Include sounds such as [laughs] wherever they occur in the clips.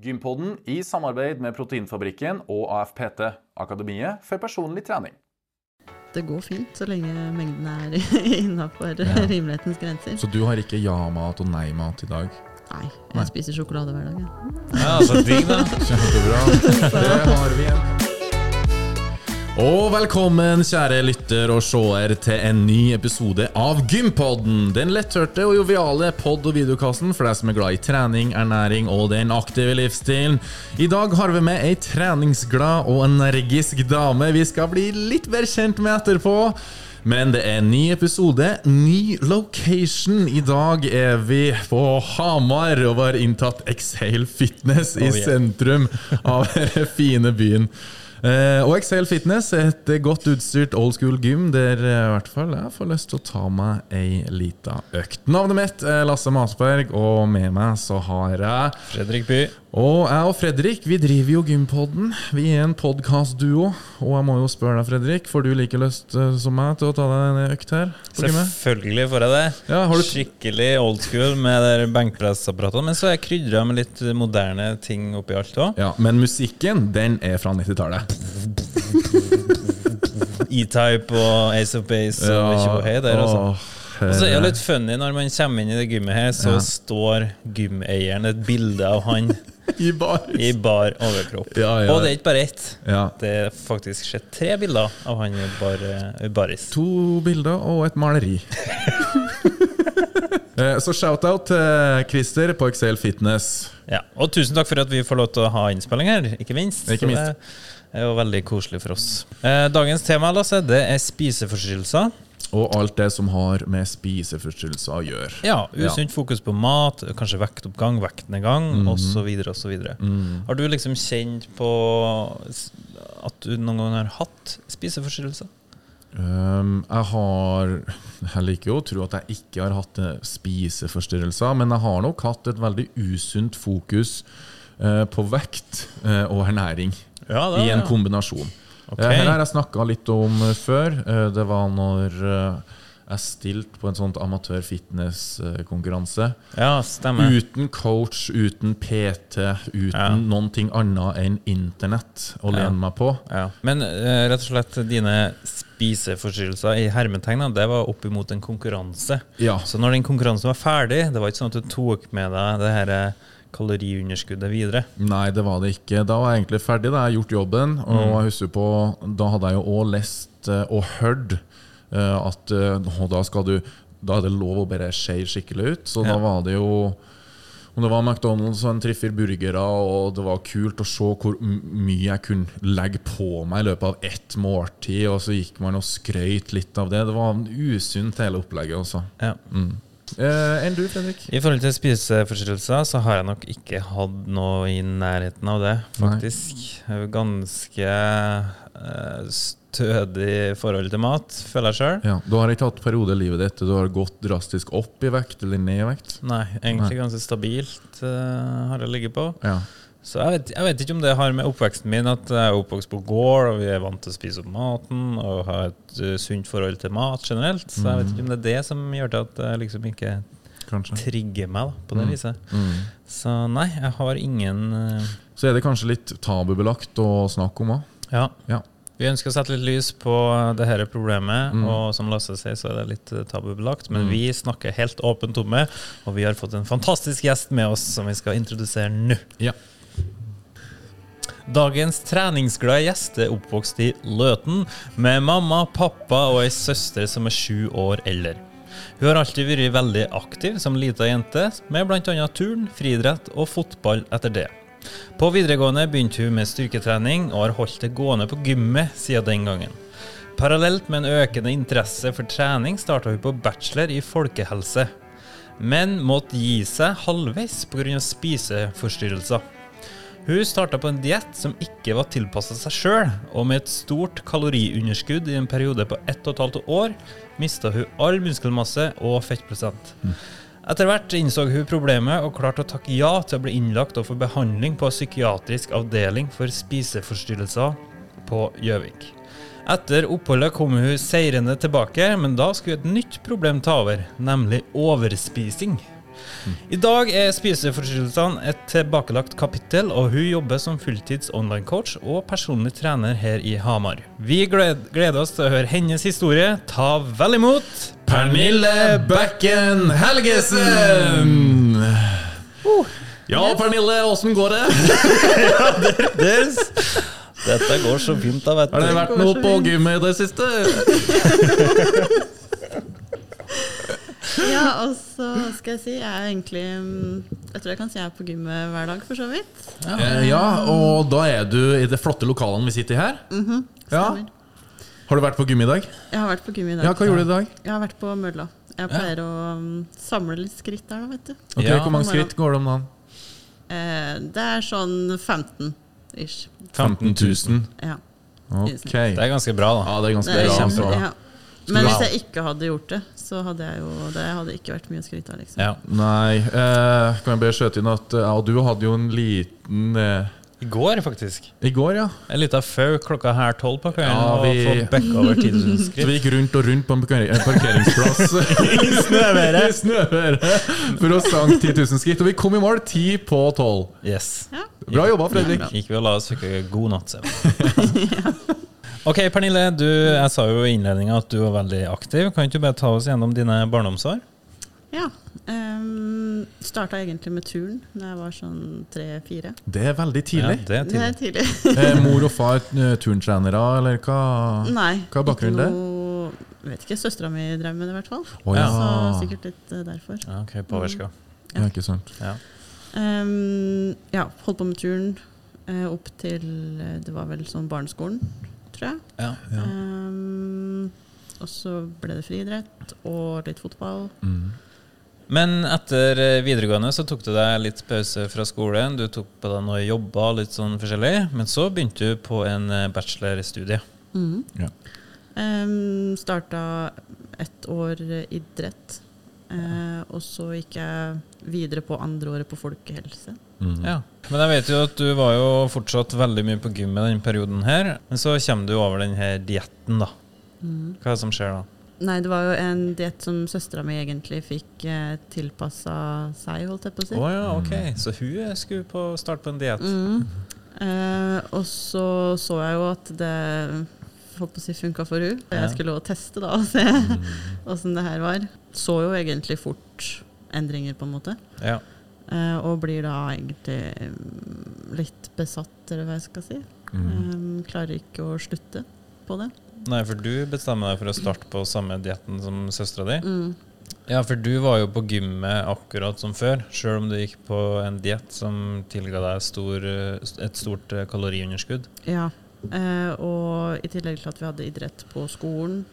Gympodden i samarbeid med Proteinfabrikken og AFPT, Akademiet for personlig trening. Det går fint så lenge mengden er [laughs] innafor rimelighetens grenser. Så du har ikke ja-mat og nei-mat i dag? Nei, jeg Nei. spiser sjokolade hver dag. Ja. Ja, så digg, da. Kjempebra. [laughs] Det har vi igjen. Og velkommen, kjære lytter og seer, til en ny episode av Gympodden. Den letthørte og joviale pod- og videokassen for deg som er glad i trening, ernæring og den aktive livsstilen. I dag har vi med ei treningsglad og energisk dame vi skal bli litt mer kjent med etterpå. Men det er en ny episode, ny location. I dag er vi på Hamar og har inntatt Exhale Fitness i Oh, sentrum av denne fine byen. Eh, og Excel Fitness et godt utstyrt old school gym der eh, i hvert fall jeg får lyst til å ta meg ei lita økt. Navnet mitt er Lasse Masberg, og med meg så har jeg Fredrik By. og jeg og Fredrik vi driver jo Gympodden. Vi er en podkastduo. Og jeg må jo spørre deg, Fredrik, får du like lyst eh, som meg til å ta deg en økt her? Selvfølgelig får jeg det. Ja, har du Skikkelig old school med benkpressapparatene. Men så er jeg krydra med litt moderne ting oppi alt òg. Ja, Men musikken, den er fra 90-tallet. [laughs] E-Type og Ace of Base og ikke på hei der, altså. Og så er det litt funny når man kommer inn i det gymmet her, så Ja. står gymeieren et bilde av han [laughs] I bar. i bar overkropp. Ja, ja. Og det er ikke bare ett. Ja. Det er faktisk sett tre bilder av han i bar, eh, i baris. To bilder og et maleri. [laughs] Eh, Så shout-out til Christer på Excel Fitness. Ja, og tusen takk for at vi får lov til å ha innspilling her, ikke minst. Ikke minst. Det er jo veldig koselig for oss. Eh, Dagens tema Lasse, det er spiseforstyrrelser. Og alt det som har med spiseforstyrrelser å gjøre. Ja, Usunt fokus på mat, kanskje vektoppgang, vektnedgang Mhm. osv. osv. Mm. Har du liksom kjent på at du noen gang har hatt spiseforstyrrelser? Um, jeg har Jeg liker jo å tro at jeg ikke har hatt eh, spiseforstyrrelser, men jeg har nok hatt et veldig usunt fokus uh, på vekt uh, og ernæring Ja, i en kombinasjon. Ok. Eh, Her har jeg snakka litt om eh, før. Eh, Det var når jeg stilte på en sånn amatør fitness-konkurranse. Ja, stemmer. Uten coach, uten PT, uten Ja. noen ting annet enn internett å Ja. lene meg på. Ja. Men rett og slett dine spiseforstyrrelser i hermetegn, det var opp imot en konkurranse. Ja. Så når den konkurransen var ferdig, det var ikke sånn at du tok med deg det her kaloriunderskuddet videre. Nei, det var det ikke. Da var jeg egentlig ferdig. Da jeg gjort jobben. Og Mm. jeg husker på, da hadde jeg jo òg lest eh, og hørt eh, at eh, da skal du Da er det lov å bare skje skikkelig ut. Så Ja. da var det jo om det var McDonald's og en tre-fire burgere, og det var kult å se hvor mye jeg kunne legge på meg i løpet av ett måltid, og så gikk man og skrøt litt av det. Det var usunt, hele opplegget. Også. Ja. Mm. Eh, enn du, Fredrik? I forhold til spiseforstyrrelser så har jeg nok ikke hatt noe i nærheten av det, faktisk. Er ganske uh, stødig forhold til mat, føler jeg sjøl. Ja, Du har ikke hatt perioder i livet ditt du har gått drastisk opp i vekt eller ned i vekt? Nei, egentlig Nei. ganske stabilt uh, har jeg ligget på. Ja. Så jeg vet, jeg vet ikke om det har med oppveksten min at jeg er oppvokst på gård, og vi er vant til å spise opp maten og har et uh, sunt forhold til mat generelt. Så jeg vet ikke om det er det som gjør til at jeg liksom ikke Kanskje. trigger meg da, på det Mm. viset. Mm. Så nei, jeg har ingen uh, Så er det kanskje litt tabubelagt å snakke om òg. Ja. Ja. Vi ønsker å sette litt lys på det her problemet, Mm. og som Lasse sier, så er det litt eh, tabubelagt. Men Mm. vi snakker helt åpent om det, og vi har fått en fantastisk gjest med oss som vi skal introdusere nå. Ja. Dagens treningsglade gjest er oppvokst i Løten med mamma, pappa og ei søster som er sju år eldre. Hun har alltid vært veldig aktiv som lita jente, med bl.a. turn, friidrett og fotball etter det. På videregående begynte hun med styrketrening og har holdt det gående på gymmet siden den gangen. Parallelt med en økende interesse for trening starta hun på bachelor i folkehelse, men måtte gi seg halvveis pga. spiseforstyrrelser. Hun starta på en diett som ikke var tilpassa seg sjøl, og med et stort kaloriunderskudd i en periode på ett og et halvt år mista hun all muskelmasse og fettprosent. Etter hvert innså hun problemet og klarte å takke ja til å bli innlagt og få behandling på psykiatrisk avdeling for spiseforstyrrelser på Gjøvik. Etter oppholdet kom hun seirende tilbake, men da skulle et nytt problem ta over, nemlig overspising. I dag er spiseforstyrrelsene et tilbakelagt kapittel, og hun jobber som fulltids online-coach og personlig trener her i Hamar. Vi gleder oss til å høre hennes historie. Ta vel imot Pernille Bekken Helgesen! Ja, Pernille, åssen går det? [laughs] Deres. Dette går så fint, da, vet du. Har det vært noe på gymmet i det siste? [laughs] Ja, [laughs] og så skal jeg si Jeg er egentlig mm, Jeg tror jeg kan si jeg er på gymmet hver dag, for så vidt. Eh, Ja, og da er du i det flotte lokalene vi sitter i her. Ja. Stemmer. Har du vært på gym i dag? Jeg har vært på gym i dag. Ja, hva gjorde du i dag? Jeg har vært på mølla. Jeg pleier å mm, samle litt skritt der, da, vet du. Ok, Ja. Hvor mange skritt går det om dagen? Eh, det er sånn 15 ish. 15 000. Ja. Okay. Det er ganske bra, da. Ja, det er ganske Det er bra. kjempe- altså. ja. Men hvis jeg ikke hadde gjort det, så hadde jeg jo Det hadde ikke vært mye å skryte av, liksom. Ja. Nei, eh, kan jeg bare skjøte inn at eh, ja, du hadde jo en liten eh, I går, faktisk. I går, ja. En liten fau klokka her tolv på kvelden Ja, og vi- få over 10 000 [laughs] Så vi gikk rundt og rundt på en parkeringsplass [laughs] [laughs] I snøværet for å sanke 10 000 skritt. Og vi kom i mål ti på tolv. Yes. Ja. Bra jobba, Fredrik. Gikk vi og la oss fikk god natt søvn. Ok, Pernille. Du, jeg sa jo i innledninga at du var veldig aktiv. Kan ikke du bare ta oss gjennom dine barndomsår? Ja. Um, Starta egentlig med turn da jeg var sånn tre-fire. Det er veldig tidlig. Ja, det er Det er tidlig. tidlig. [laughs] Eh, mor og far eh, turntrenere, eller hva? Nei. Hva er bakgrunnen noe- Jeg vet ikke. Søstera mi drev med det, i hvert fall. Oh, ja. Så sikkert litt eh, derfor. Ja, ok, påvirka. ja, ikke sant. Ja. Um, ja, holdt på med turn uh, opp til uh, Det var vel sånn barneskolen, tror jeg. Ja. Ja. Um, og så ble det friidrett og litt fotball. Mm. Men etter eh, videregående så tok du deg litt pause fra skolen. Du tok på deg noe jobber, litt sånn forskjellig. Men så begynte du på en eh, bachelorstudie. Mm. Ja. Um, starta ett år idrett. Uh, og så gikk jeg videre på andre året på folkehelse. Mm. Ja. Men jeg vet jo at du var jo fortsatt veldig mye på gymmet den perioden her. Men så kommer du over denne dietten, da. Mm. Hva er det som skjer da? Nei, det var jo en diett som søstera mi egentlig fikk eh, tilpassa seg, holdt jeg på å Å si. ja, ok. Så hun skulle på starte på en diett. Mm. Eh, og så så jeg jo at det holdt på å si funka for hun. Og jeg skulle òg teste da og se Mm. [laughs] det her var. Så jo egentlig fort endringer, på en måte. Ja. Eh, og blir da egentlig mm, litt besatt, eller hva jeg skal si. Mm. Klarer ikke å slutte på det. Nei, for du bestemmer deg for å starte på samme dietten som søstera di. Mm. Ja, for du var jo på gymmet akkurat som før, sjøl om du gikk på en diett som tilga deg stor, et stort eh, kaloriunderskudd. Ja. Eh, og i tillegg til at vi hadde idrett på skolen.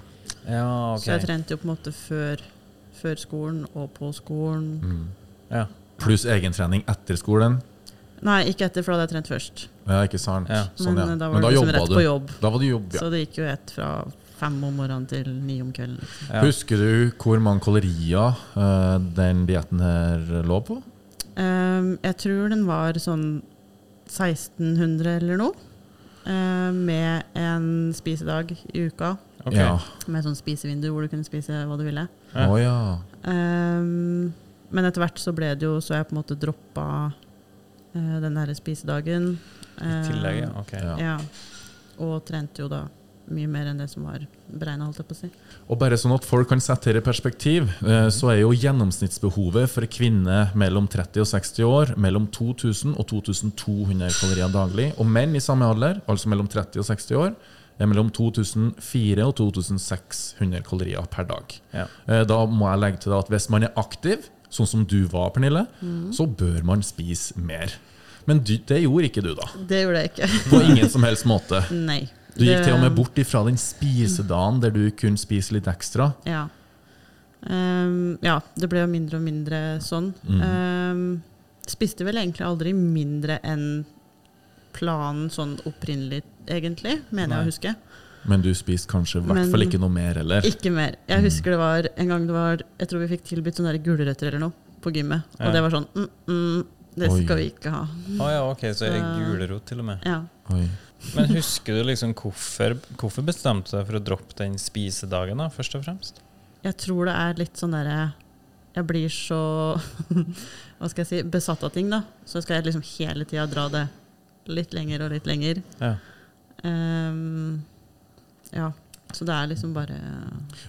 Ja, Så jeg trente jo på en måte før, før skolen og på skolen. Mm. Ja. Pluss egentrening etter skolen. Nei, ikke etter, for da hadde jeg trent først. Ja, ikke sant? Ja. Sånn, Men ja. eh, da var Men da liksom jobba rett du. på jobb. Da var det jobb, ja. Så det gikk jo ett fra fem om morgenen til ni om kvelden. liksom. Ja. Husker du hvor mange kalorier uh, den dietten her lå på? Um, jeg tror den var sånn 1600 eller noe. Uh, med en spisedag i uka. Okay. Ja. Med sånn spisevindu hvor du kunne spise hva du ville. Ja. ja. Ehm, men etter hvert så ble det jo så jeg på en måte droppa eh, den der spisedagen. I tillegg, ja. Ehm, Ok. Ja. ja. Og trente jo da mye mer enn det som var beregna, holdt jeg på å si. Og bare sånn at folk kan sette det i perspektiv, eh, så er jo gjennomsnittsbehovet for en kvinne mellom 30 og 60 år mellom 2000 og 2200 kalorier daglig. Og menn i samme alder, altså mellom 30 og 60 år, er mellom 2004 og 2600 kalorier per dag. Ja. Eh, Da må jeg legge til at hvis man er aktiv, sånn som du var, Pernille, Mm. så bør man spise mer. Men du, det gjorde ikke du, da. Det gjorde jeg ikke. På ingen som helst måte. [laughs] Nei. Du gikk til og med bort ifra den spisedagen der du kunne spise litt ekstra. Ja. Um, ja, det ble jo mindre og mindre sånn. Mm. Um, spiste vel egentlig aldri mindre enn planen sånn opprinnelig, egentlig, mener jeg å huske. Men du spiste kanskje i hvert fall ikke noe mer, eller? Ikke mer. Jeg husker det var en gang det var Jeg tror vi fikk tilbudt sånne gulrøtter eller noe på gymmet. Ja. Og det var sånn mm, mm, Det Oi. skal vi ikke ha. Å ja, ok, så er det gulrot til og med. Ja. Oi. Men husker du liksom hvorfor, hvorfor bestemte du deg for å droppe den spisedagen, da, først og fremst? Jeg tror det er litt sånn derre jeg blir så [laughs] Hva skal jeg si besatt av ting, da. Så skal jeg liksom hele tida dra det litt lenger og litt lenger. Ja. Ehm, ja. Så det er liksom bare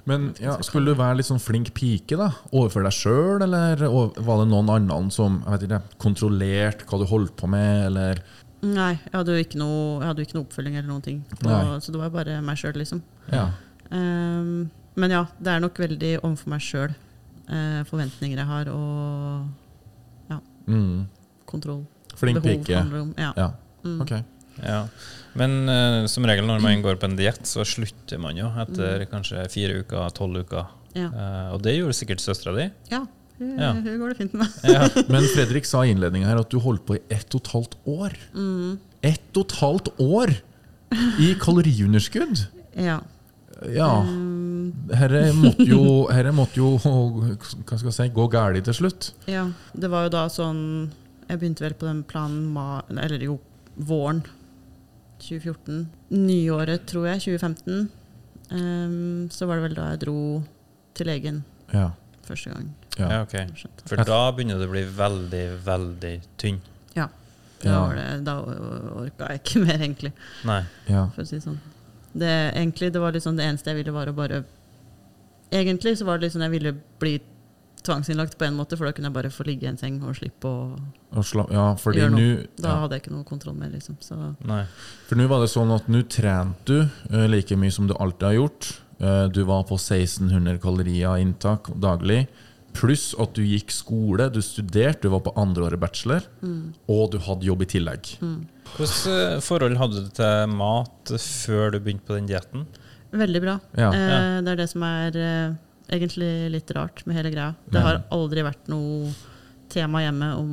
Men ja, skulle du være litt sånn flink pike da? overfor deg sjøl, eller var det noen annen som ikke, kontrollerte hva du holdt på med, eller Nei, jeg hadde jo ikke noe, jeg hadde ikke noe oppfølging eller noen ting. På, så det var bare meg sjøl, liksom. Ja. Um, men ja, det er nok veldig overfor meg sjøl. forventninger jeg har, og Mm. kontroll. Flink Behov pike. handler om. Ja. Ja. Mm. Ok. Ja. Men uh, som regel når man går på en diett, så slutter man jo etter Mm. kanskje fire uker, tolv uker. Ja. Uh, og det gjorde sikkert søstera di. ja. Hun, Ja. hun går det fint med. Ja. [laughs] Men Fredrik sa i innledninga her at du holdt på i ett og et halvt år. Mm. Ett og et halvt år i kaloriunderskudd! Ja. Ja. Ehm, Herre måtte jo, [laughs] herre måtte jo [laughs] hva skal jeg si, gå galt til slutt. ja. Det var jo da sånn Jeg begynte vel på den planen ma Eller jo, våren 2014. Nyåret, tror jeg. 2015. um, så var det vel da jeg dro til legen Ja. første gang. Ja. Ja, ok. For da begynner det å bli veldig, veldig tynn. Da, Ja. var det, da orka jeg ikke [laughs] mer, egentlig. Nei. ja. For å si det sånn. Det, egentlig, det var liksom det eneste jeg ville, var å bare Egentlig så var det liksom jeg ville bli tvangsinnlagt på en måte, for da kunne jeg bare få ligge i en seng og slippe å Og sla, ja, fordi Gjør noe. Nu, Da ja. hadde jeg ikke noe kontroll mer, liksom. Så Nei. For nå var det sånn at nå trente du uh, like mye som du alltid har gjort. Uh, du var på 1600 kalorier inntak daglig. Pluss at du gikk skole, du studerte, du var på andreåret bachelor. mm, Og du hadde jobb i tillegg. mm. Hvilket eh, forhold hadde du til mat før du begynte på den dietten? Veldig bra. Ja. Eh, det er det som er eh, egentlig litt rart med hele greia. Det har aldri vært noe tema hjemme om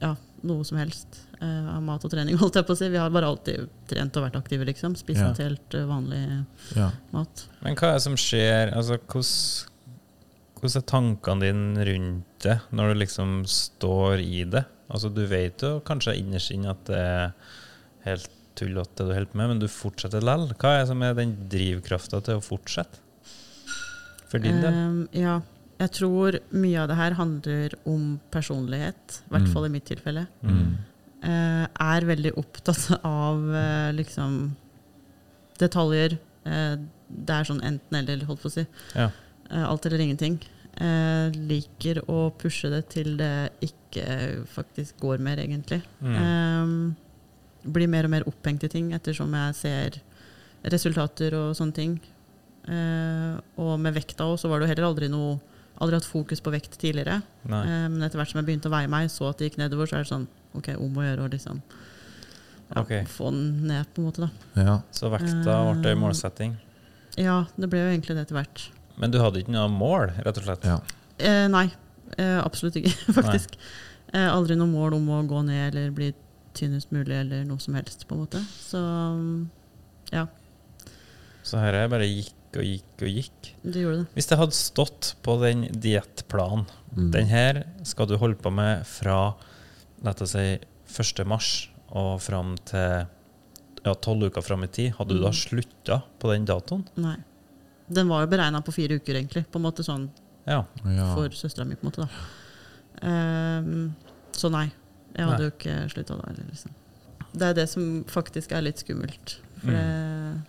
ja, noe som helst uh, av mat og trening, [laughs] holdt jeg på å si. Vi har bare alltid trent og vært aktive, liksom. Spist Ja. helt uh, vanlig Ja. mat. Men hva er det som skjer? Altså, hvordan, er tankene dine rundt det, når du liksom står i det? Altså, du vet jo kanskje innerst inne at det er helt tullete det du holder på med, men du fortsetter likevel. Hva er det som er den drivkrafta til å fortsette? For din del? Um, ja. Jeg tror mye av det her handler om personlighet, i hvert Mm. fall i mitt tilfelle. Mm. Uh, er veldig opptatt [laughs] av uh, liksom detaljer. Uh, det er sånn enten-eller, holdt på å si. Ja. Alt eller ingenting. Liker å pushe det til det ikke faktisk går mer, egentlig. Mm. Ehm, blir mer og mer opphengt i ting ettersom jeg ser resultater og sånne ting. Eh, og med vekta også, så var det jo heller aldri noe Aldri hatt fokus på vekt tidligere. Nei. Eh, men etter hvert som jeg begynte å veie meg, så at det gikk nedover, så er det sånn OK, om å gjøre å liksom ja, Ok. få den ned, på en måte, da. Ja. Så vekta ble en målsetting. Ja, det ble jo egentlig det etter hvert. Men du hadde ikke noe mål, rett og slett? Ja. Eh, nei, eh, absolutt ikke, [laughs] faktisk. Eh, aldri noe mål om å gå ned eller bli tynnest mulig eller noe som helst, på en måte. Så ja, Så er bare gikk og gikk og gikk. det gjorde det. Hvis det hadde stått på den diettplanen Mm. Den her skal du holde på med fra la oss si 1. mars og fram til ja, 12 uker fram i tid. Hadde du da Mm. slutta på den datoen? Nei. Den var jo beregna på fire uker, egentlig. På en måte sånn Ja. Ja. for søstera mi, på en måte. da. Um, så nei. Jeg hadde Nei. jo ikke slutta da liksom. Det er det som faktisk er litt skummelt. For det,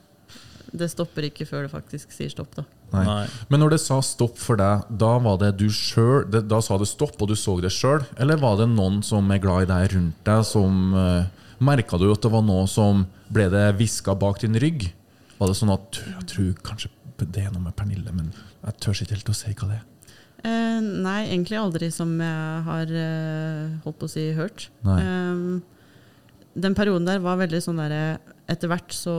det stopper ikke før det faktisk sier stopp, da. Nei. Men når det sa stopp for deg, da var det du sjøl Da sa det stopp, og du så det sjøl? Eller var det noen som er glad i deg rundt deg, som uh, Merka du at det var noe som ble det hviska bak din rygg? Var det sånn at Jeg tror kanskje det er noe med Pernille, men jeg tør ikke helt å si hva det er. Eh, nei, egentlig aldri som jeg har eh, holdt på å si hørt. Nei. Ehm, den perioden der var veldig sånn derre Etter hvert så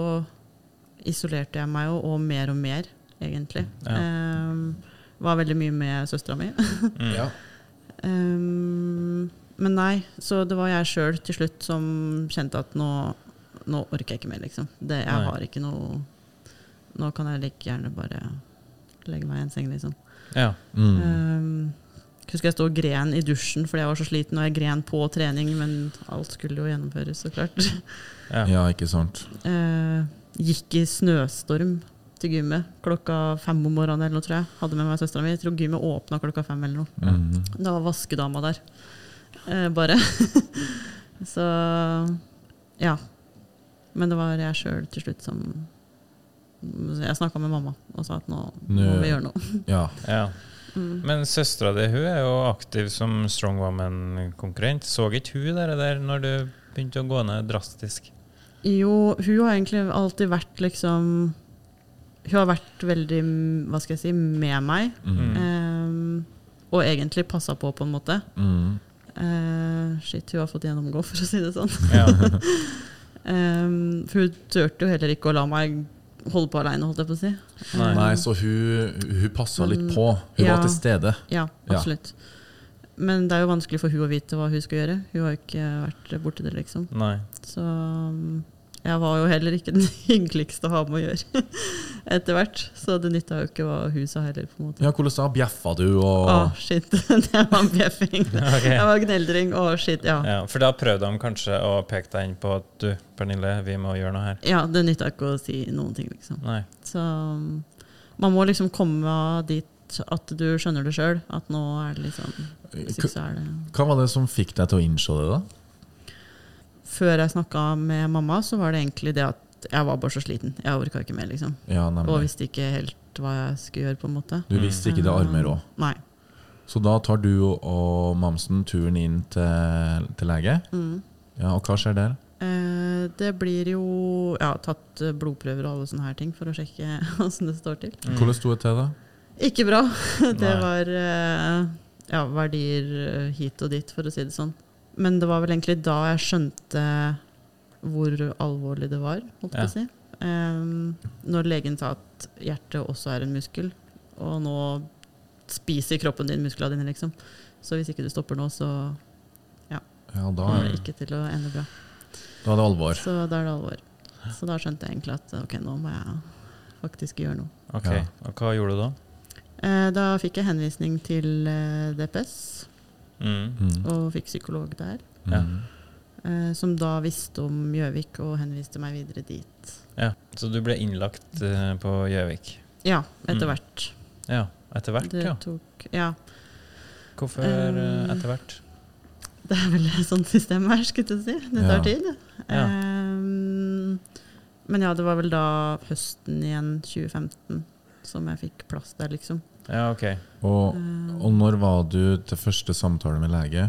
isolerte jeg meg jo, og mer og mer, egentlig. Ja. Um, var veldig mye med søstera mi. Mm. Ja. um, [laughs] men nei, så det var jeg sjøl til slutt som kjente at nå, nå orker jeg ikke mer, liksom. Det, jeg Nei. har ikke noe Nå kan jeg like gjerne bare legge meg i en seng, liksom. ja. Mm. Um, husker jeg sto og gren i dusjen fordi jeg var så sliten, og jeg gren på trening, men alt skulle jo gjennomføres, så klart. ja. ja, ikke sant. Eh, gikk i snøstorm til gymmet klokka fem om morgenen. eller noe, tror jeg. Hadde med meg søstera mi. Jeg tror gymmet åpna klokka fem. eller noe. Mm. Det var vaskedama der. Eh, bare. [laughs] Så ja. Men det var jeg sjøl til slutt som Jeg snakka med mamma og sa at nå må vi gjøre noe. [laughs] Ja. Ja. Mm. Men søstera di hun er jo aktiv som Strong Woman-konkurrent. Så ikke hun dere der når du begynte å gå ned drastisk? Jo, hun har egentlig alltid vært liksom Hun har vært veldig, hva skal jeg si, med meg. Mm. Um, og egentlig passa på, på en måte. Mm. Uh, shit, hun har fått gjennomgå, for å si det sånn. Ja. Um, [laughs] for hun turte jo heller ikke å la meg holde på aleine, holdt jeg på å si. Nei. Nei, så hun, hun passa litt på. Hun ja. var til stede. Ja, Ja. Men det er jo vanskelig for hun å vite hva hun skal gjøre. Hun har jo ikke vært borti det, liksom. Nei. Så um, jeg var jo heller ikke [laughs] den hyggeligste å ha med å gjøre [laughs] etter hvert. Så det nytta jo ikke hva hun sa heller, på en måte. Ja, hvordan da? Bjeffa du og Å, shit. [laughs] det var bjeffing. okay. Jeg var gneldring. Å, shit. Ja. Ja, for da prøvde de kanskje å peke deg inn på at du, Pernille, vi må gjøre noe her. ja, det nytta ikke å si noen ting, liksom. Nei. Så um, man må liksom komme dit at du skjønner det sjøl. At nå er det liksom så er det Hva var det som fikk deg til å innse det, da? Før jeg snakka med mamma, så var det egentlig det at jeg var bare så sliten. Jeg orka ikke mer, liksom. Ja, Og visste ikke helt hva jeg skulle gjøre, på en måte. Du visste ikke det arme råd. Nei. Så da tar du og mamsen turen inn til, til lege. Mm. Ja, Og hva skjer der? Eh, det blir jo ja, tatt eh, blodprøver og alle sånne her ting for å sjekke [laughs] åssen det står til. Mm. Hvordan sto det til, da? Ikke bra. [laughs] Det Nei. var eh, ja, verdier eh, hit og dit, for å si det sånn. Men det var vel egentlig da jeg skjønte hvor alvorlig det var, holdt jeg på å si. Um, når legen sa at hjertet også er en muskel, og nå spiser kroppen din musklene dine, liksom. Så hvis ikke du stopper nå, så Ja, da, kommer det ikke til å ende bra. da er det alvor. Så da er det alvor. Så da skjønte jeg egentlig at ok, nå må jeg faktisk gjøre noe. Ok, Ja. Og hva gjorde du da? Eh, da fikk jeg henvisning til eh, DPS, Mm. Mm. og fikk psykolog der. Ja. Eh, som da visste om Gjøvik og henviste meg videre dit. Ja, Så du ble innlagt på Gjøvik? Ja, etter Mm. hvert. Ja, etter hvert, ja. tok Ja. Hvorfor Um, etter hvert? Det er vel sånn systemet er, skulle jeg si. Det tar Ja. tid. Ja. Um, men ja, det var vel da høsten igjen, 2015, som jeg fikk plass der, liksom. Ja, ok. Og, og når var du til første samtale med lege?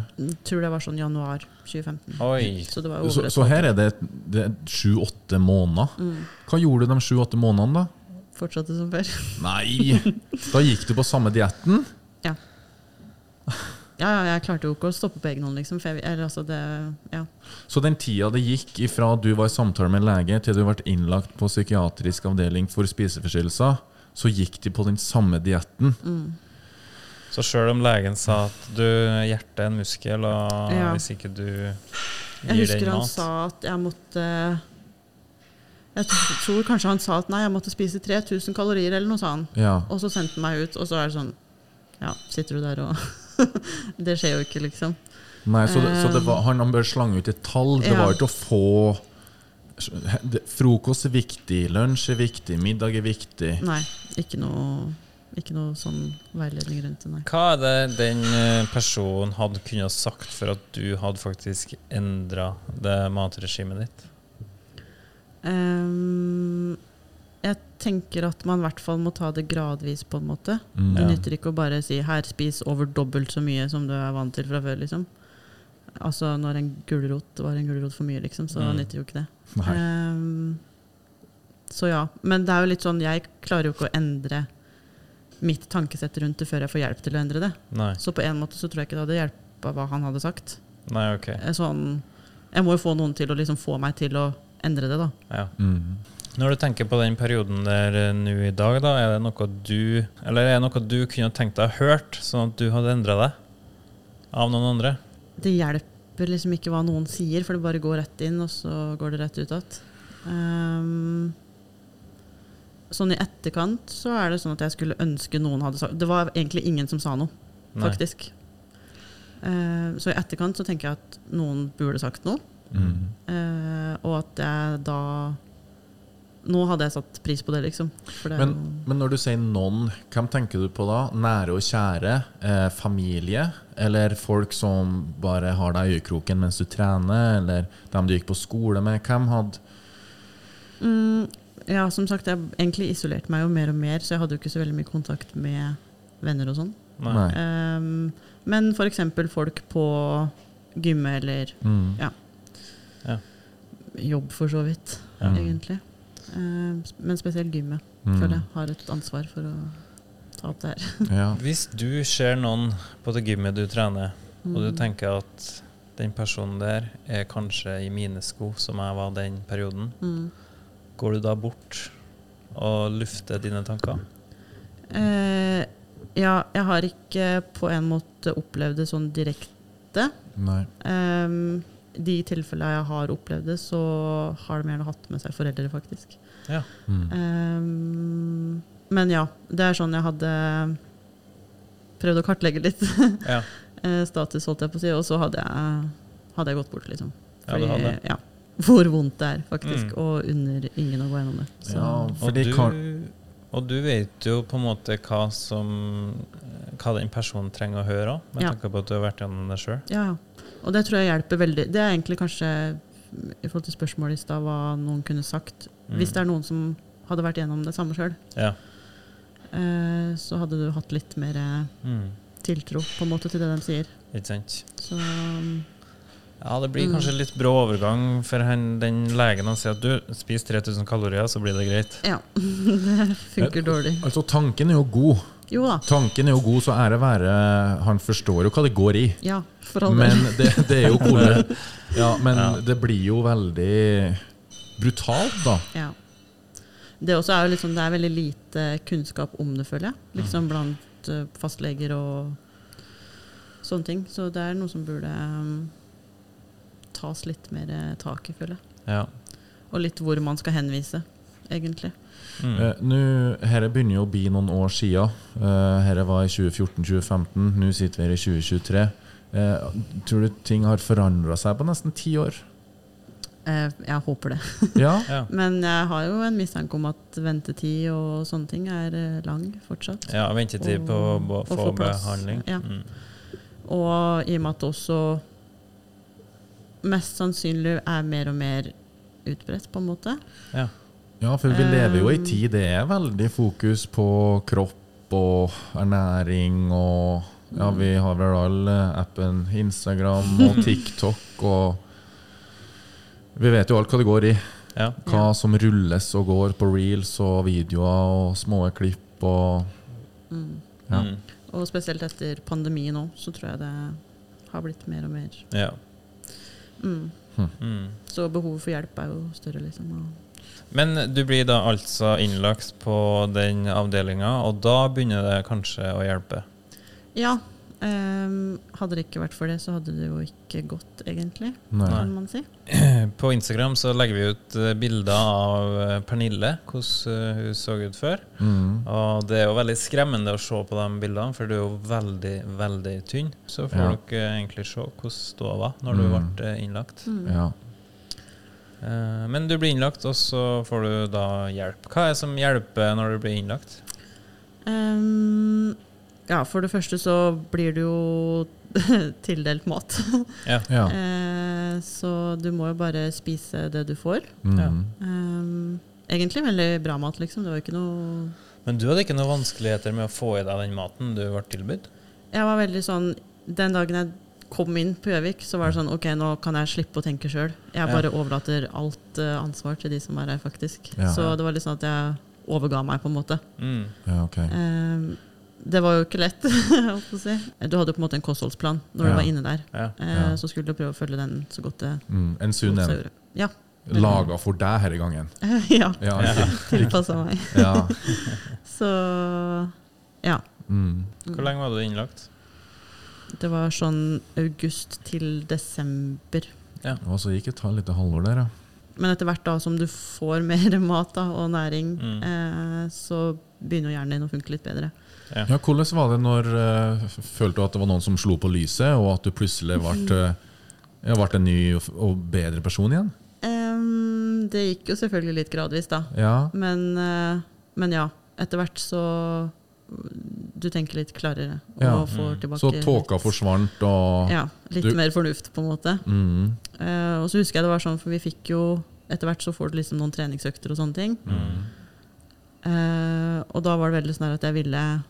tror det var sånn januar 2015. Oi. Så det var Så, så her er det det sju-åtte måneder. Mm. Hva gjorde du de sju-åtte månedene, da? Fortsatte som før. Nei! [laughs] Da gikk du på samme dietten? Ja, ja, jeg klarte jo ikke å stoppe på egen hånd, liksom. For jeg, eller, altså det, ja. Så den tida det gikk ifra du var i samtale med en lege, til du ble innlagt på psykiatrisk avdeling for spiseforstyrrelser, så gikk de på den samme dietten. Mm. Så sjøl om legen sa at du, hjertet er en muskel, og Ja. hvis ikke du gir den mat Jeg husker han sa at jeg måtte Jeg tror, kanskje han sa at nei, jeg måtte spise 3000 kalorier, eller noe, sa han. Ja. Og så sendte han meg ut, og så er det sånn Ja, sitter du der og [laughs] Det skjer jo ikke, liksom. Nei, så det, så det var, han han bør slange ut et tall. Det Ja. var ikke å få Frokost er viktig, lunsj er viktig, middag er viktig. Nei, ikke noe, ikke noe sånn veiledning rundt det, nei. Hva er det den eh, personen hadde kunnet sagt for at du hadde faktisk endra det matregimet ditt? Um, jeg tenker at man i hvert fall må ta det gradvis, på en måte. Mm. Det nytter ikke å bare si 'her, spis over dobbelt så mye som du er vant til fra før', liksom. Altså når en gulrot var en gulrot for mye, liksom, så Mm. nytter jo ikke det. Ehm, så ja. Men det er jo litt sånn, jeg klarer jo ikke å endre mitt tankesett rundt det før jeg får hjelp til å endre det. Nei. Så på en måte så tror jeg ikke det hadde hjulpet hva han hadde sagt. Nei, ok. Eh, Sånn, jeg må jo få noen til å liksom få meg til å endre det, da. Ja. Mm. Når du tenker på den perioden der eh, nå i dag, da, er det noe du Eller er det noe du kunne tenkt deg å hørt, sånn at du hadde endra deg? Av noen andre? Det hjelper liksom ikke hva noen sier, for det bare går rett inn, og så går det rett ut igjen. Um, sånn i etterkant så er det sånn at jeg skulle ønske noen hadde sagt Det var egentlig ingen som sa noe, faktisk. Uh, så i etterkant så tenker jeg at noen burde sagt noe, Mm. Uh, og at jeg da nå hadde jeg satt pris på det, liksom. For det Men, men når du sier noen, hvem tenker du på da? Nære og kjære? Eh, familie? Eller folk som bare har deg i øyekroken mens du trener? Eller dem du gikk på skole med? Hvem hadde mm, Ja, som sagt, jeg egentlig isolerte meg jo mer og mer, så jeg hadde jo ikke så veldig mye kontakt med venner og sånn. Um, men f.eks. folk på gymmet eller Mm. Ja. Ja. jobb, for så vidt, Ja. egentlig. Um, men spesielt gymmet Mm. føler jeg har et ansvar for å ta opp det her. [laughs] Ja. Hvis du ser noen på det gymmet du trener, og du Mm. tenker at den personen der er kanskje i mine sko, som jeg var den perioden, Mm. går du da bort og lufter dine tanker? Eh, ja, jeg har ikke på en måte opplevd det sånn direkte. Nei. Um, de tilfellene jeg har opplevd det, så har de gjerne hatt med seg foreldre, faktisk. Ja. Mm. Um, men ja, det er sånn jeg hadde prøvd å kartlegge litt Ja, [laughs] eh, status, holdt jeg på å si, og så hadde jeg, hadde jeg gått bort, liksom. ja det hadde. ja, hvor vondt det er, faktisk, Mm. og under ingen å gå gjennom det. Så, Ja, Og du, og du vet jo på en måte hva som Hva den personen trenger å høre òg, med Ja. tanke på at du har vært gjennom det sjøl. ja, ja. Og det tror jeg hjelper veldig. Det er egentlig kanskje i forhold til spørsmålet i stad, hva noen kunne sagt. Mm. Hvis det er noen som hadde vært gjennom det samme sjøl, Ja. eh, så hadde du hatt litt mer Mm. tiltro på en måte til det de sier. Ikke sant? Så um, Ja, det blir Mm. kanskje litt brå overgang for han, den legen han sier at du spiser 3000 kalorier, så blir det greit. ja, [laughs] det funker dårlig. Altså, tanken er jo god. Jo da. Tanken er jo god, så ære være Han forstår jo hva det går i. Ja, for all Men det, det er jo [laughs] hvordan Ja, men Ja. det blir jo veldig brutalt, da. Ja. Det også er jo liksom, det er veldig lite kunnskap om det, føler jeg. Liksom blant eh, fastleger og sånne ting. Så det er noe som burde um, tas litt mer eh, tak i, føler jeg. Ja. Og litt hvor man skal henvise, egentlig. Mm. Uh, nå, Dette begynner jo å bli noen år siden. Uh, dette var i 2014-2015. Nå sitter vi her i 2023. Uh, tror du ting har forandra seg på nesten ti år? Uh, jeg håper det. Ja. [laughs] ja. Men jeg har jo en mistanke om at ventetid og sånne ting er eh, lang fortsatt. ja, ventetid på å Og- bo- og få få behandling. Ja. Mm. Og i og med at det også mest sannsynlig er mer og mer utbredt, på en måte. Ja. Ja, for vi lever jo i Um, tid det er veldig fokus på kropp og ernæring og Ja, vi har vel alle appen Instagram og [laughs] TikTok og Vi vet jo alt hva det går i. Ja. Hva som rulles og går på reels og videoer og små klipp og Mm. Ja. Mm. Og spesielt etter pandemien nå, så tror jeg det har blitt mer og mer. ja. Mm. Mm. Så behovet for hjelp er jo større, liksom. Og Men du blir da altså innlagt på den avdelinga, og da begynner det kanskje å hjelpe? ja. Um, hadde det ikke vært for det, så hadde det jo ikke gått, egentlig, Nei. kan man si. [clears throat] På Instagram så legger vi ut eh, bilder av eh, Pernille, hvordan eh, hun så ut før. Mm. Og det er jo veldig skremmende å se på de bildene, for du er jo veldig, veldig tynn. Så får Ja. dere egentlig se hvordan ståa var når du Mm. ble innlagt. Mm. Ja. Eh, Men du blir innlagt, og så får du da hjelp. Hva er det som hjelper når du blir innlagt? Um, ja, for det første så blir du jo [laughs] tildelt mat. Ja. ja. Eh, så du må jo bare spise det du får. Mm. Ja. Ehm, egentlig veldig bra mat, liksom. Det var ikke noe Men du hadde ikke noen vanskeligheter med å få i deg den maten du ble tilbudt? Jeg var veldig sånn Den dagen jeg kom inn på Gjøvik, så var det sånn OK, nå kan jeg slippe å tenke sjøl. Jeg Ja. bare overlater alt uh, ansvar til de som er her, faktisk. Ja. Så det var litt sånn at jeg overga meg, på en måte. Mm. ja, okay. um, det var jo ikke lett, [laughs] å si. Du hadde jo på en måte en kostholdsplan når Ja. du var inne der. Ja. Eh, Ja. Så skulle du prøve å følge den så godt det Mm. En sunn en. Ja. Laga for deg denne gangen. [laughs] ja. Ja. Ja. Tilpassa meg. ja. [laughs] Så ja. Mm. Hvor lenge var du innlagt? Det var sånn august til desember. Ja, Og så gikk et lite halvår der, ja. Men etter hvert da som du får [laughs] mer mat da, og næring, Mm. eh, så begynner hjernen din å funke litt bedre. Ja, Hvordan var det når uh, følte du at det var noen som slo på lyset, og at du plutselig ble, [laughs] ble en ny og, og bedre person igjen? Um, det gikk jo selvfølgelig litt gradvis, da. Ja. Men, eh, men ja, etter hvert så Du tenker litt klarere og Ja. får Mm. tilbake Så tåka forsvant, og Ja, litt Du- mer fornuft, på en måte. mm. Uh, og så husker jeg det var sånn, for vi fikk jo Etter hvert så får du liksom noen treningsøkter og sånne ting. Mm. Uh, og da var det veldig sånn at jeg ville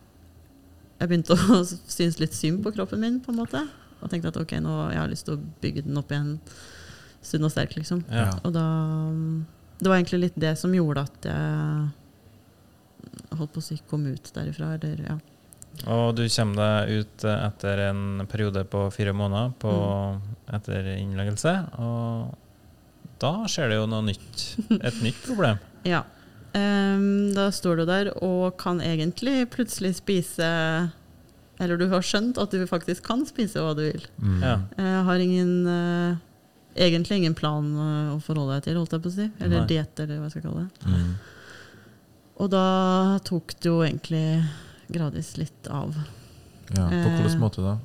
Jeg begynte å [laughs] synes litt synd på kroppen min, på en måte. Og tenkte at ok, nå jeg har lyst til å bygge den opp igjen sunn og sterk, liksom. Ja. Og da Det var egentlig litt det som gjorde at jeg holdt på å si kom ut derifra, eller ja. Og du kommer deg ut etter en periode på fire måneder på, etter innleggelse. Og da skjer det jo noe nytt. Et nytt [laughs] problem. Ja. Um, da står du der og kan egentlig plutselig spise Eller du har skjønt at du faktisk kan spise hva du vil. Mm. Ja. Uh, har ingen uh, egentlig ingen plan eh, å forholde deg til, holdt jeg på å si. Eller diett, eller hva jeg skal kalle det. Mm. Og da tok det jo egentlig gradvis litt av. ja. På Eh. hvilken måte da?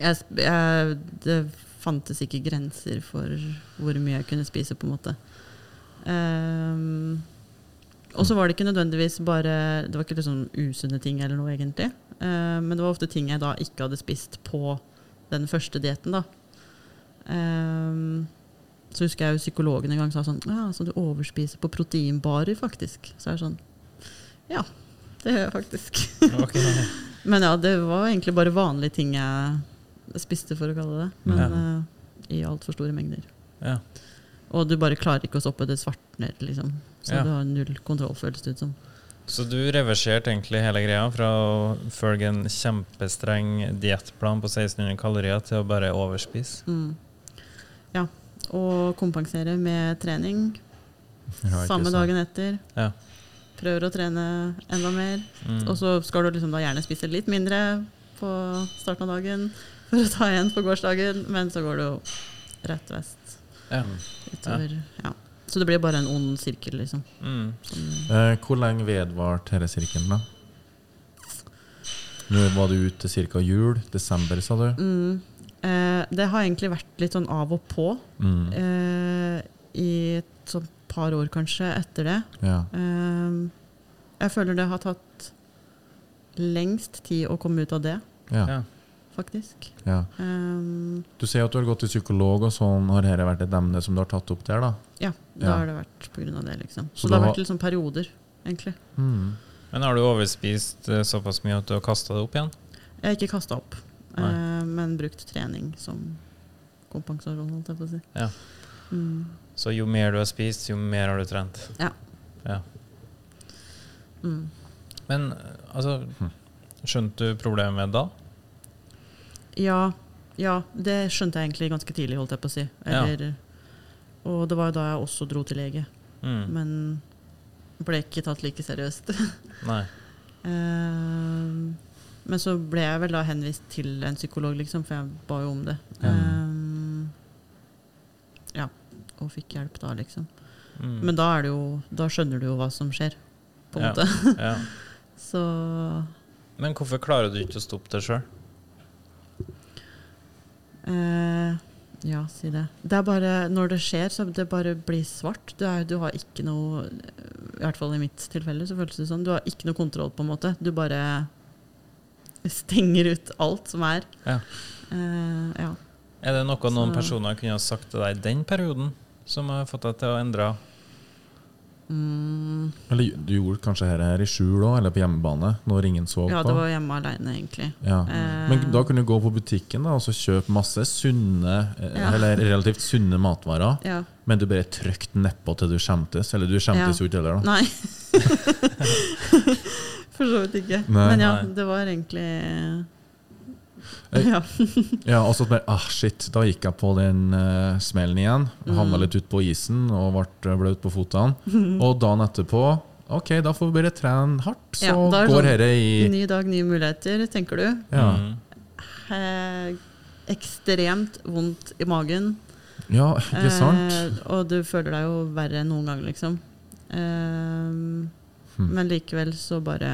Jeg, jeg, det fantes ikke grenser for hvor mye jeg kunne spise, på en måte. Um, og så var det ikke nødvendigvis bare Det var ikke liksom usunne ting eller noe, egentlig. Uh, men det var ofte ting jeg da ikke hadde spist på den første dietten, da. Ehm, så husker jeg jo psykologen en gang sa sånn Ja, så du overspiser på proteinbarer, faktisk. Så er det sånn Ja, det gjør jeg faktisk. Okay. [laughs] Men ja, det var egentlig bare vanlige ting jeg spiste, for å kalle det. Men Ja. uh, i altfor store mengder. Ja. Og du bare klarer ikke å stoppe det svartner, liksom. Så Ja. du har null kontroll, føles det ut som. Så du reverserte egentlig hele greia fra å følge en kjempestreng diettplan på 1600 kalorier til å bare overspise? Mm. Ja. Og kompensere med trening Ja, samme dagen etter. Ja. Prøver å trene enda mer. Mm. Og så skal du liksom gjerne spise litt mindre på starten av dagen for å ta igjen på gårsdagen, men så går det jo rett vest Ja. utover. Ja. Så det blir bare en ond sirkel, liksom. Mm. Eh, hvor lenge vedvarte denne sirkelen, da? Nå var du ute ca. jul. Desember, sa du? mm, det har egentlig vært litt sånn av og på Mm. eh, i et sånt par år kanskje etter det. Ja. Eh, jeg føler det har tatt lengst tid å komme ut av det, Ja. Ja. faktisk. ja. Eh, Du sier at du har gått til psykolog, og sånn har dette vært et emne som du har tatt opp der, da? ja, da Ja. har det vært av det, liksom. Så Så, det har vært sånn perioder, egentlig. Mm. Men har du overspist eh, såpass mye at du har kasta det opp igjen? Jeg har ikke kasta opp. Eh, men brukt trening som kompensasjon, holdt jeg på å si. Ja. Mm. Så jo mer du har spist, jo mer har du trent? Ja. ja. Mm. Men altså Skjønte du problemet med da? Ja, ja, det skjønte jeg egentlig ganske tidlig, holdt jeg på å si. Ja. Og det var jo da jeg også dro til lege, Mm. men ble ikke tatt like seriøst. [laughs] Nei. Eh, men så ble jeg vel da henvist til en psykolog, liksom, for jeg ba jo om det. Ja. Um, ja, og fikk hjelp da, liksom. Mm. Men da, det jo, da skjønner du jo hva som skjer, på en Ja. måte. [laughs] ja. Så Men hvorfor klarer du ikke å stoppe det sjøl? Uh, ja, si det. Det er bare når det skjer, så det bare blir svart. Du, er, du har ikke noe I hvert fall i mitt tilfelle så føles det sånn. Du har ikke noe kontroll, på en måte. Du bare stenger ut alt som er. Ja. Uh, ja. Er det noe noen Så- personer kunne ha sagt til deg i den perioden, som har fått deg til å endre? Mm, Eller du gjorde kanskje dette her i skjul òg, eller på hjemmebane, når ingen så ja, det var hjemme alene, egentlig. Ja. Eh, Men da kunne du gå på butikken da, og så kjøpe masse sunne, eh, Ja. eller relativt sunne matvarer, ja. men du bare trykte nedpå til du skjemtes. Eller du skjemtes Ja. jo ikke heller, da. Nei. [laughs] [laughs] For så vidt ikke. Nei. Men ja, det var egentlig Ja. [laughs] Ja, og så bare, ah shit, da gikk jeg på den uh, smellen igjen. Havna Mm. litt ut på isen og ble blaut på fotene. [laughs] Og dagen etterpå Ok, da får vi bare trene hardt, så Ja, da er går sånn- dette i Ny dag, nye muligheter, tenker du. ja. Mm. Eh, ekstremt vondt i magen. ja, ikke sant? Eh, og du føler deg jo verre enn noen gang, liksom. Eh, Hmm. Men likevel så bare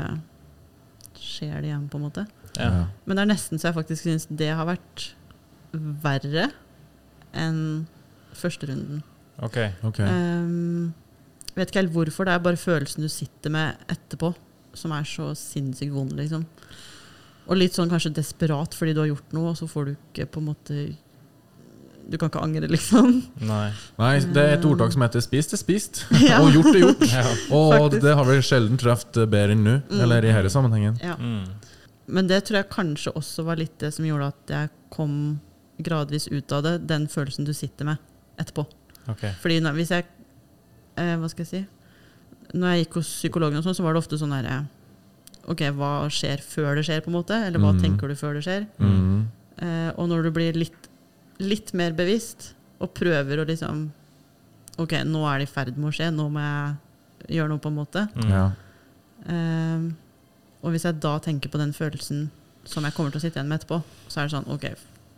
skjer det igjen, på en måte. Ja. Men det er nesten så jeg faktisk syns det har vært verre enn første runden. Ok. Ok. Um, vet ikke helt hvorfor, det er bare følelsen du sitter med etterpå, som er så sinnssykt vond, liksom. Og litt sånn kanskje desperat fordi du har gjort noe, og så får du ikke på en måte Du kan ikke angre, liksom. Nei. Nei, det er et ordtak som heter 'spist er spist', [laughs] Ja. og 'gjort er gjort'. [laughs] Ja. Og Faktisk. det har vi sjelden truffet bedre enn nå, Mm. eller i denne sammenhengen. Ja. Mm. Men det tror jeg kanskje også var litt det som gjorde at jeg kom gradvis ut av det, den følelsen du sitter med etterpå. Okay. Fordi når, hvis jeg eh, Hva skal jeg si? Når jeg gikk hos psykologen, og sånn, så var det ofte sånn herre Ok, hva skjer før det skjer, på en måte? Eller hva Mm. tenker du før det skjer? Mm. Eh, og når du blir litt, litt mer bevisst, og prøver å liksom Ok, nå er det i ferd med å skje, nå må jeg gjøre noe, på en måte. Mm. Ja. Um, og hvis jeg da tenker på den følelsen som jeg kommer til å sitte igjen med etterpå, så er det sånn OK,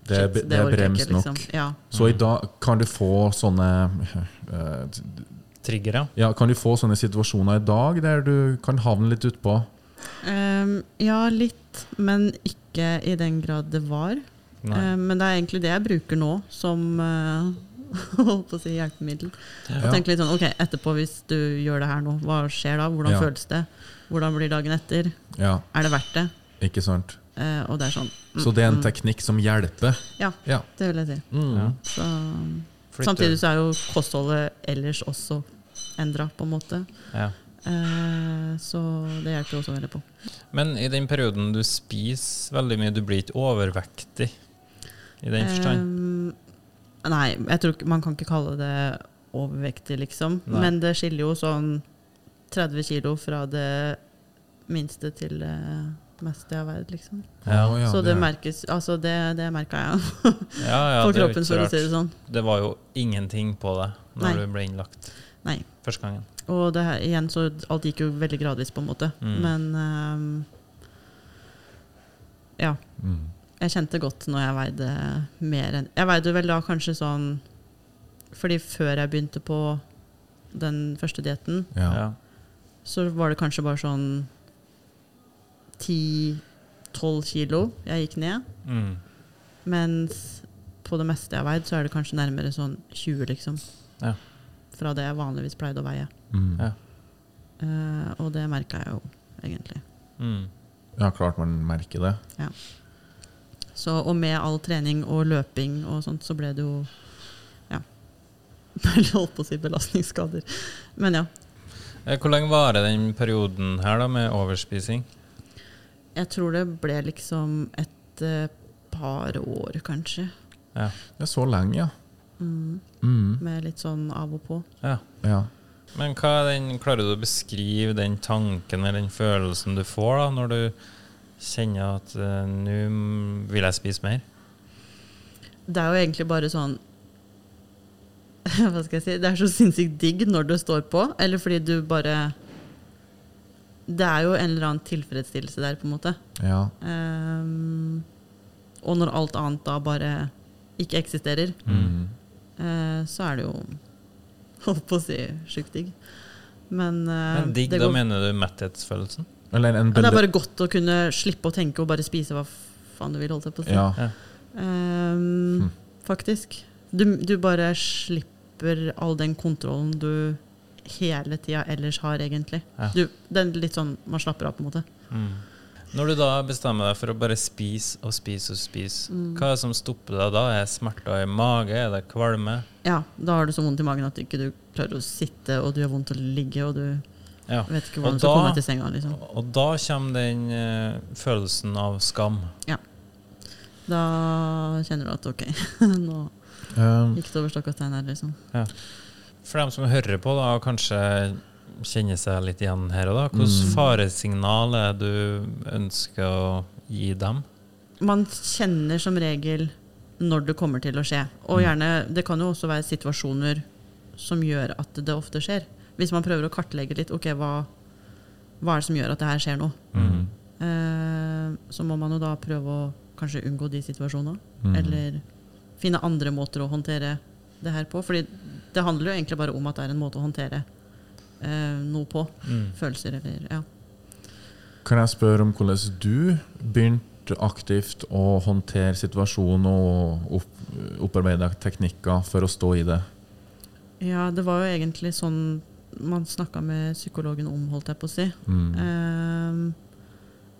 Det er, det er brems nok. liksom. Ja. Så i dag kan du få sånne uh, Trigger, ja. Ja, kan du få sånne situasjoner i dag der du kan havne litt utpå? Um, ja, litt, men ikke i den grad det var. Nei. Ehm, men det er egentlig det jeg bruker nå som eh, [laughs] holdt på å si hjelpemiddel. Ja. Og tenke litt sånn, ok, etterpå hvis du gjør det her nå, hva skjer da? Hvordan Ja. føles det? Hvordan blir dagen etter? Ja, Er det verdt det? ikke sant? Eh, og det er sånn. mm, Så det er en mm, teknikk som hjelper? Ja. ja. Det vil jeg si. Mm. Ja. Så, samtidig så er jo kostholdet ellers også endra, på en måte. Ja. Eh, så det hjelper jo også veldig på. Men i den perioden du spiser veldig mye, du blir ikke overvektig i den forstand? Um, nei, jeg tror ikke, man kan ikke kalle det overvektig, liksom. Nei. Men det skiller jo sånn 30 kilo fra det minste til det meste jeg har veid, liksom. Ja. Ja, så det det merkes Altså, det, det merka jeg [laughs] Ja, ja, på det kroppen, for å si det sånn. Det var jo ingenting på deg når Nei. du ble innlagt Nei. første gangen. Og det her, igjen, så alt gikk jo veldig gradvis, på en måte. Mm. Men um, ja. Mm. Jeg kjente godt når jeg veide mer enn Jeg veide vel da kanskje sånn Fordi før jeg begynte på den første dietten, Ja. Ja. så var det kanskje bare sånn 10-12 kilo jeg gikk ned. Mm. Mens på det meste jeg har veid, så er det kanskje nærmere sånn 20, liksom. Ja. Fra det jeg vanligvis pleide å veie. Mm. Ja. Uh, og det merka jeg jo, egentlig. Mm. ja, klart man merker det. Så, og med all trening og løping og sånt, så ble det jo Ja. [laughs] Jeg holdt på å si belastningsskader. Men ja. Eh, Hvor lenge varer den perioden her da med overspising? Jeg tror det ble liksom et uh, par år, kanskje. Det er så lenge, ja. Mm. Mm. Med litt sånn av og på. Ja. ja. Men hva er den, klarer du å beskrive den tanken eller den følelsen du får da, når du kjenner at uh, nå vil jeg spise mer? Det er jo egentlig bare sånn [laughs] Hva skal jeg si? Det er så sinnssykt digg når det står på. Eller fordi du bare Det er jo en eller annen tilfredsstillelse der, på en måte. ja. Um, og når alt annet da bare ikke eksisterer, Mm. uh, så er det jo [laughs] Holdt på å si sjukt digg. Men, uh, Men digg, da mener du metthetsfølelsen? Eller en Ja, det er bare godt å kunne slippe å tenke og bare spise hva faen du vil, holdt jeg på å si. Ja. Um, Hm. Faktisk. Du, du bare slipper all den kontrollen du hele tida ellers har, egentlig. Ja. Du, det er litt sånn man slapper av, på en måte. Mm. Når du da bestemmer deg for å bare spise og spise og spise, Mm. hva er det som stopper deg da? Er det smerter i mage? Er det kvalme? Ja, da har du så vondt i magen at du ikke klarer å sitte, og du har vondt å ligge, og du Ja. vet ikke Og hvordan skal da- komme til senga. Liksom. Og da kommer den uh, følelsen av skam. Ja. Da kjenner du at ok, [laughs] nå Um, gikk det over stokk og stein her, liksom. For dem som hører på da, kanskje kjenner seg litt igjen her og da, hvilket Mm. faresignal er du ønsker å gi dem? Man kjenner som regel når det kommer til å skje. Og Mm. gjerne, det kan jo også være situasjoner som gjør at det ofte skjer. Hvis man prøver å kartlegge litt, ok, hva, hva er det som gjør at det her skjer nå? mm. Eh, så må man jo da prøve å kanskje unngå de situasjonene. Mm. Eller finne andre måter å håndtere det her på. Fordi det handler jo egentlig bare om at det er en måte å håndtere eh, noe på. Mm. Følelser eller ja. Kan jeg spørre om hvordan du begynte aktivt å håndtere situasjonen og opp, opparbeide teknikker for å stå i det? Ja, det var jo egentlig sånn man snakka med psykologen om, holdt jeg på å si. Mm. Ehm,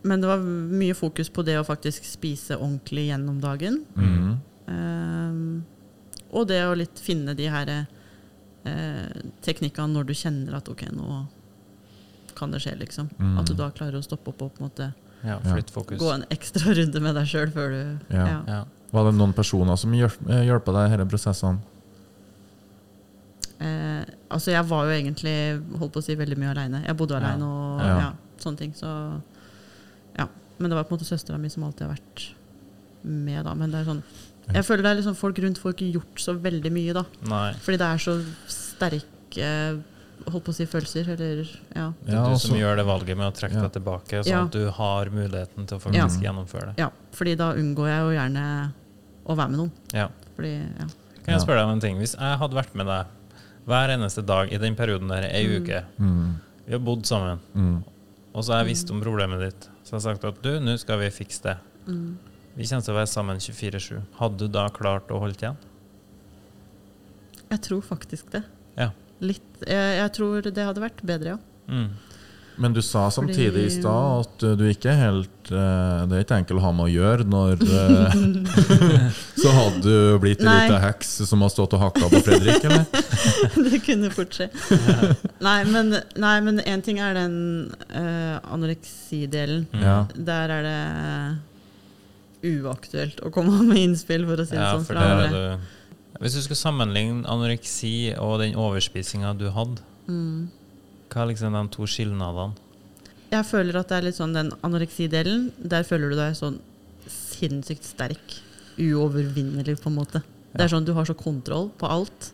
men det var mye fokus på det å faktisk spise ordentlig gjennom dagen. Mm. Ehm, og det å litt finne de her eh, teknikkene når du kjenner at ok, nå kan det skje, liksom. Mm. At du da klarer å stoppe opp og på en måte Ja, gå en ekstra runde med deg sjøl før du Ja. ja. Ja. Var det noen personer som hjelp, eh, hjelpa deg i disse prosessene? Eh, altså, jeg var jo egentlig holdt på å si veldig mye aleine. Jeg bodde Ja. aleine og Ja. ja, sånne ting. Så ja. Men det var på en måte søstera mi som alltid har vært med, da. Men det er sånn Jeg føler det er liksom folk rundt får ikke gjort så veldig mye, da. Nei. Fordi det er så sterke holdt på å si følelser, eller ja. Det er Ja, du som gjør det valget med å trekke Ja. deg tilbake, sånn Ja. at du har muligheten til å faktisk gjennomføre det. ja. Fordi da unngår jeg jo gjerne å være med noen. Ja. Fordi, ja. Kan jeg spørre deg om en ting? Hvis jeg hadde vært med deg hver eneste dag i den perioden der, ei Mm. uke, Mm. vi har bodd sammen, Mm. og så har jeg visst om problemet ditt, så har jeg sagt at du, nå skal vi fikse det. Mm. Vi kommer til å være sammen 24-7. Hadde du da klart å holde igjen? Jeg tror faktisk det. Ja. Litt. Jeg, jeg tror det hadde vært bedre, ja. Mm. Men du sa samtidig Fordi- i stad at uh, du ikke helt uh, Det er ikke enkelt å ha med å gjøre når uh, [laughs] Så hadde du blitt ei lita heks som har stått og hakka på Fredrik, eller? [laughs] det kunne fort skje. nei, men, én en ting er den uh, anoreksidelen. Ja. Der er det uaktuelt å komme med innspill, for å si det Ja, sånn. for det Hvis du skulle sammenligne anoreksi og den overspisinga du hadde, Mm. Hva er liksom de to skilnadene? Jeg føler at det er litt sånn den anoreksidelen, der føler du deg sånn sinnssykt sterk. Uovervinnelig, på en måte. Det er sånn du har så kontroll på alt.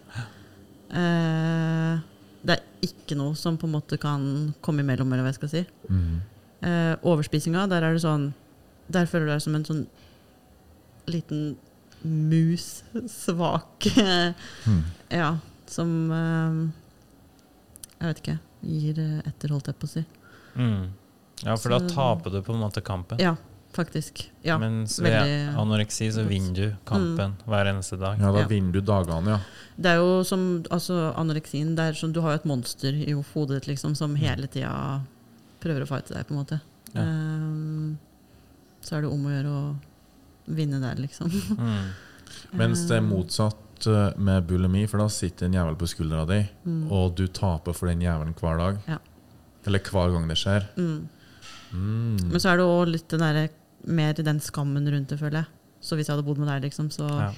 Eh, det er ikke noe som på en måte kan komme imellom, eller hva jeg skal si. Mm. Eh, overspisinga, der er det sånn Der føler du deg som en sånn liten mus. Svak. Mm. [laughs] ja, som eh, Jeg vet ikke. Gir eh, etter, holdt jeg på å si. Mm. Ja, for da taper du på en måte kampen. Ja, faktisk. Ja. Mens ved veldig anoreksi så vinner du kampen hver eneste dag. Ja, da Ja. vinner du dagene, ja. Det er jo som altså, anoreksien det er som, Du har jo et monster i hodet ditt liksom, som hele tida prøver å fighte deg, på en måte. Ja. Um, så er det om å gjøre å vinne der, liksom. Mm. [laughs] Mens det er Ehm, motsatt uh, med bulimi, for da sitter en jævel på skuldra di, mm, og du taper for den jævelen hver dag. Ja. Eller hver gang det skjer. mm. Mm. Men så er det òg litt den der, mer den skammen rundt det, føler jeg. Så hvis jeg hadde bodd med deg, liksom, så Ja.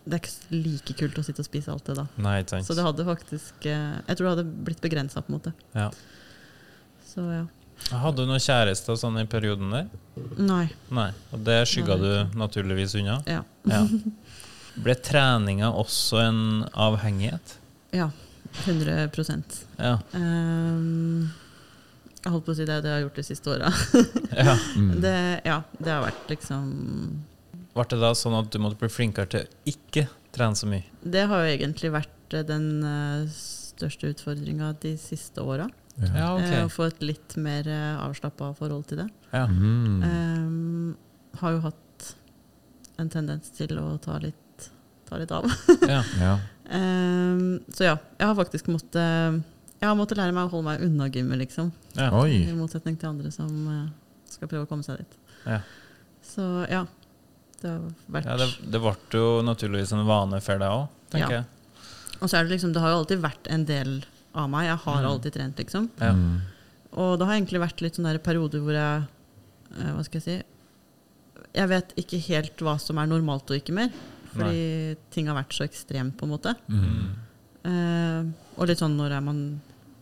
Det er ikke like kult å sitte og spise alt det, da. Nei. Så det hadde faktisk eh, Jeg tror det hadde blitt begrensa, på en måte. Ja. Så ja. Hadde du noen kjæreste sånn i perioden der? Nei. Nei. Og det skygga du naturligvis unna? Ja. Ja. [laughs] Ble treninga også en avhengighet? ja 100 Ja. Um, Jeg holdt på å si det, det har gjort de siste åra. [laughs] ja. [laughs] Mm. Det, ja, det har vært liksom Ble det da sånn at du måtte bli flinkere til å ikke trene så mye? Det har jo egentlig vært eh, den eh, største utfordringa de siste åra. Ja. Eh, Å få et litt mer avslappa forhold til det. Ja. Mm. Um, har jo hatt en tendens til å ta litt, ta litt av. ja. Ja. Um, [laughs] så ja, jeg har faktisk måttet Jeg har måttet lære meg å holde meg unna gymmet, liksom. ja. I motsetning til andre som eh, skal prøve å komme seg dit. Ja. Så ja. Det har vært ja det, det ble jo naturligvis en vane for deg òg, tenker Ja. jeg. Og så er det liksom, det har jo alltid vært en del av meg. Jeg har Mm. alltid trent, liksom. Ja. Mm. Og det har egentlig vært litt sånne der perioder hvor jeg eh, Hva skal jeg si Jeg vet ikke helt hva som er normalt og ikke mer. Fordi ting har vært så ekstremt, på en måte. Mm. Uh, og litt sånn når er man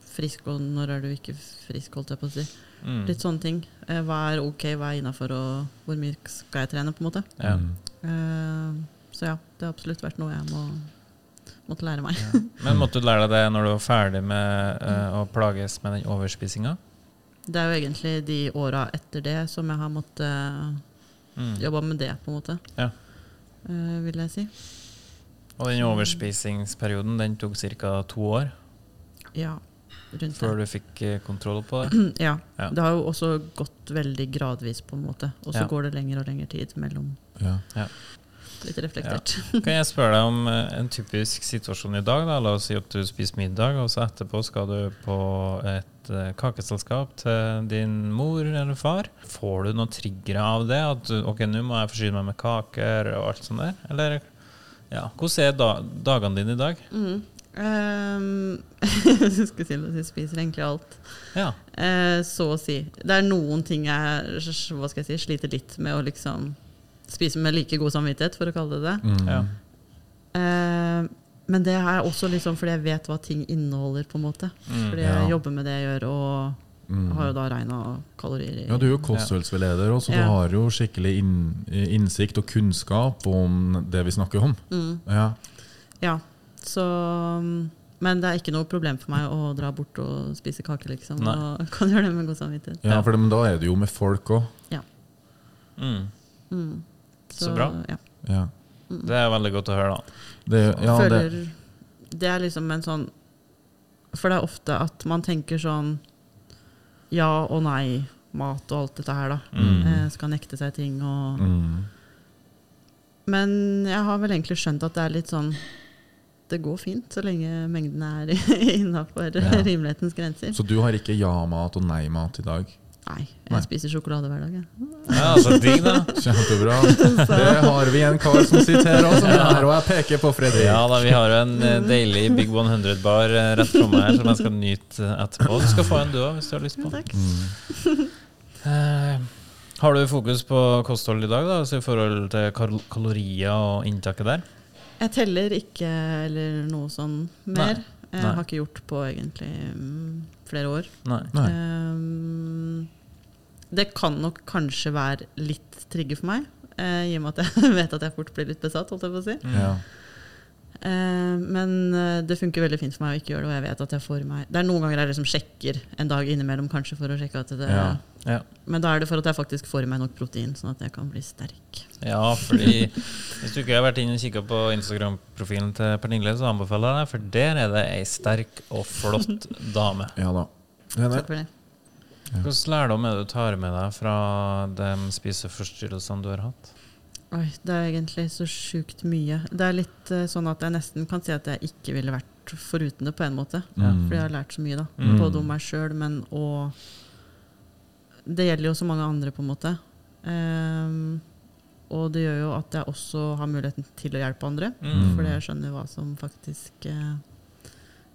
frisk, og når er du ikke frisk, holdt jeg på å si. Mm. Litt sånne ting. Uh, hva er ok, hva er innafor, og hvor mye skal jeg trene, på en måte. Ja. Eh, så ja, det har absolutt vært noe jeg må måtte lære meg. Ja. [laughs] Men måtte du lære deg det når du var ferdig med å plages med den overspisinga? Det er jo egentlig de åra etter det som jeg har måttet Mm. jobbe med det, på en måte. Ja. Eh, vil jeg si. Og den overspisingsperioden den tok ca. to år Ja, rundt før du fikk eh, kontroll på det? [clears throat] Ja. Ja. Det har jo også gått veldig gradvis, på en måte. Og så Ja. går det lengre og lengre tid mellom. Ja. Litt reflektert. Kan jeg spørre deg om eh, en typisk situasjon i dag? da? La oss si at du spiser middag, og så etterpå skal du på et eh, kakeselskap til din mor eller far. Får du noen triggere av det? At ok, nå må jeg forsyne meg med kaker og alt sånt der? Eller ja, hvordan er da, dagene dine i dag? Mm. [laughs] Um, skulle si at jeg spiser egentlig alt. Ja. Uh, så å si. Det er noen ting jeg hva skal jeg si, sliter litt med å liksom spise med like god samvittighet, for å kalle det det. Mm. Ja. Eh, men det er også liksom fordi jeg vet hva ting inneholder, på en måte. Mm. Fordi Ja. jeg jobber med det jeg gjør, og Mm. har jo da regna kalorier i Ja, du er jo kostholdsveileder, og så Ja. du har jo skikkelig inn, innsikt og kunnskap om det vi snakker om. mm, Ja. Ja. Så mm, Men det er ikke noe problem for meg å dra bort og spise kake, liksom. Nei. Og kan gjøre det med god samvittighet. ja, for det, men da er du jo med folk òg. Ja. Mm. Så bra. Ja. Ja. Det er veldig godt å høre, da. Det, ja, føler det, det er liksom en sånn For det er ofte at man tenker sånn ja og nei, mat og alt dette her, da. Mm. Eh, skal nekte seg ting og mm. Men jeg har vel egentlig skjønt at det er litt sånn Det går fint så lenge mengden er [laughs] innafor Ja. rimelighetens grenser. Så du har ikke ja-mat og nei-mat i dag? Nei, jeg Nei. spiser sjokolade hver dag. Jeg. Ja, så digg, da. Kjempebra. [laughs] Det har vi en kar som sitter her også, ja. her, og jeg peker på Fredrik. Ja da, vi har en eh, deilig Big 100-bar rett fra meg her som jeg skal nyte eh, etterpå. Du skal få en du òg, hvis du har lyst på. Takk. Mm. Eh, har du fokus på kosthold i dag, da, altså i forhold til kal kalorier og inntaket der? Jeg teller ikke eller noe sånn mer. Jeg Nei. har ikke gjort på egentlig mm, flere år. Nei. Nei. Ehm, det kan nok kanskje være litt trigger for meg, eh, i og med at jeg [laughs] vet at jeg fort blir litt besatt. holdt jeg på å si. Ja. Eh, men eh, det funker veldig fint for meg å ikke gjøre det, og jeg vet at jeg får meg Det er noen ganger jeg liksom sjekker en dag innimellom kanskje for å sjekke at det Ja. Ja. Men da er det for at jeg faktisk får i meg nok protein, sånn at jeg kan bli sterk. ja, fordi hvis du ikke har vært inne og kikka på Instagram-profilen til Pernille, så anbefaler jeg deg, for der er det ei sterk og flott dame. ja da. Takk for det. Hvilken lærdom er det du tar med deg fra de spiseforstyrrelsene du har hatt? Oi, det er egentlig så sjukt mye. Det er litt uh, sånn at jeg nesten kan si at jeg ikke ville vært foruten det, på en måte. Mm. Fordi jeg har lært så mye, da. Mm. Både om meg sjøl, men og Det gjelder jo så mange andre, på en måte. Um, og det gjør jo at jeg også har muligheten til å hjelpe andre. Mm. Fordi jeg skjønner hva som faktisk uh,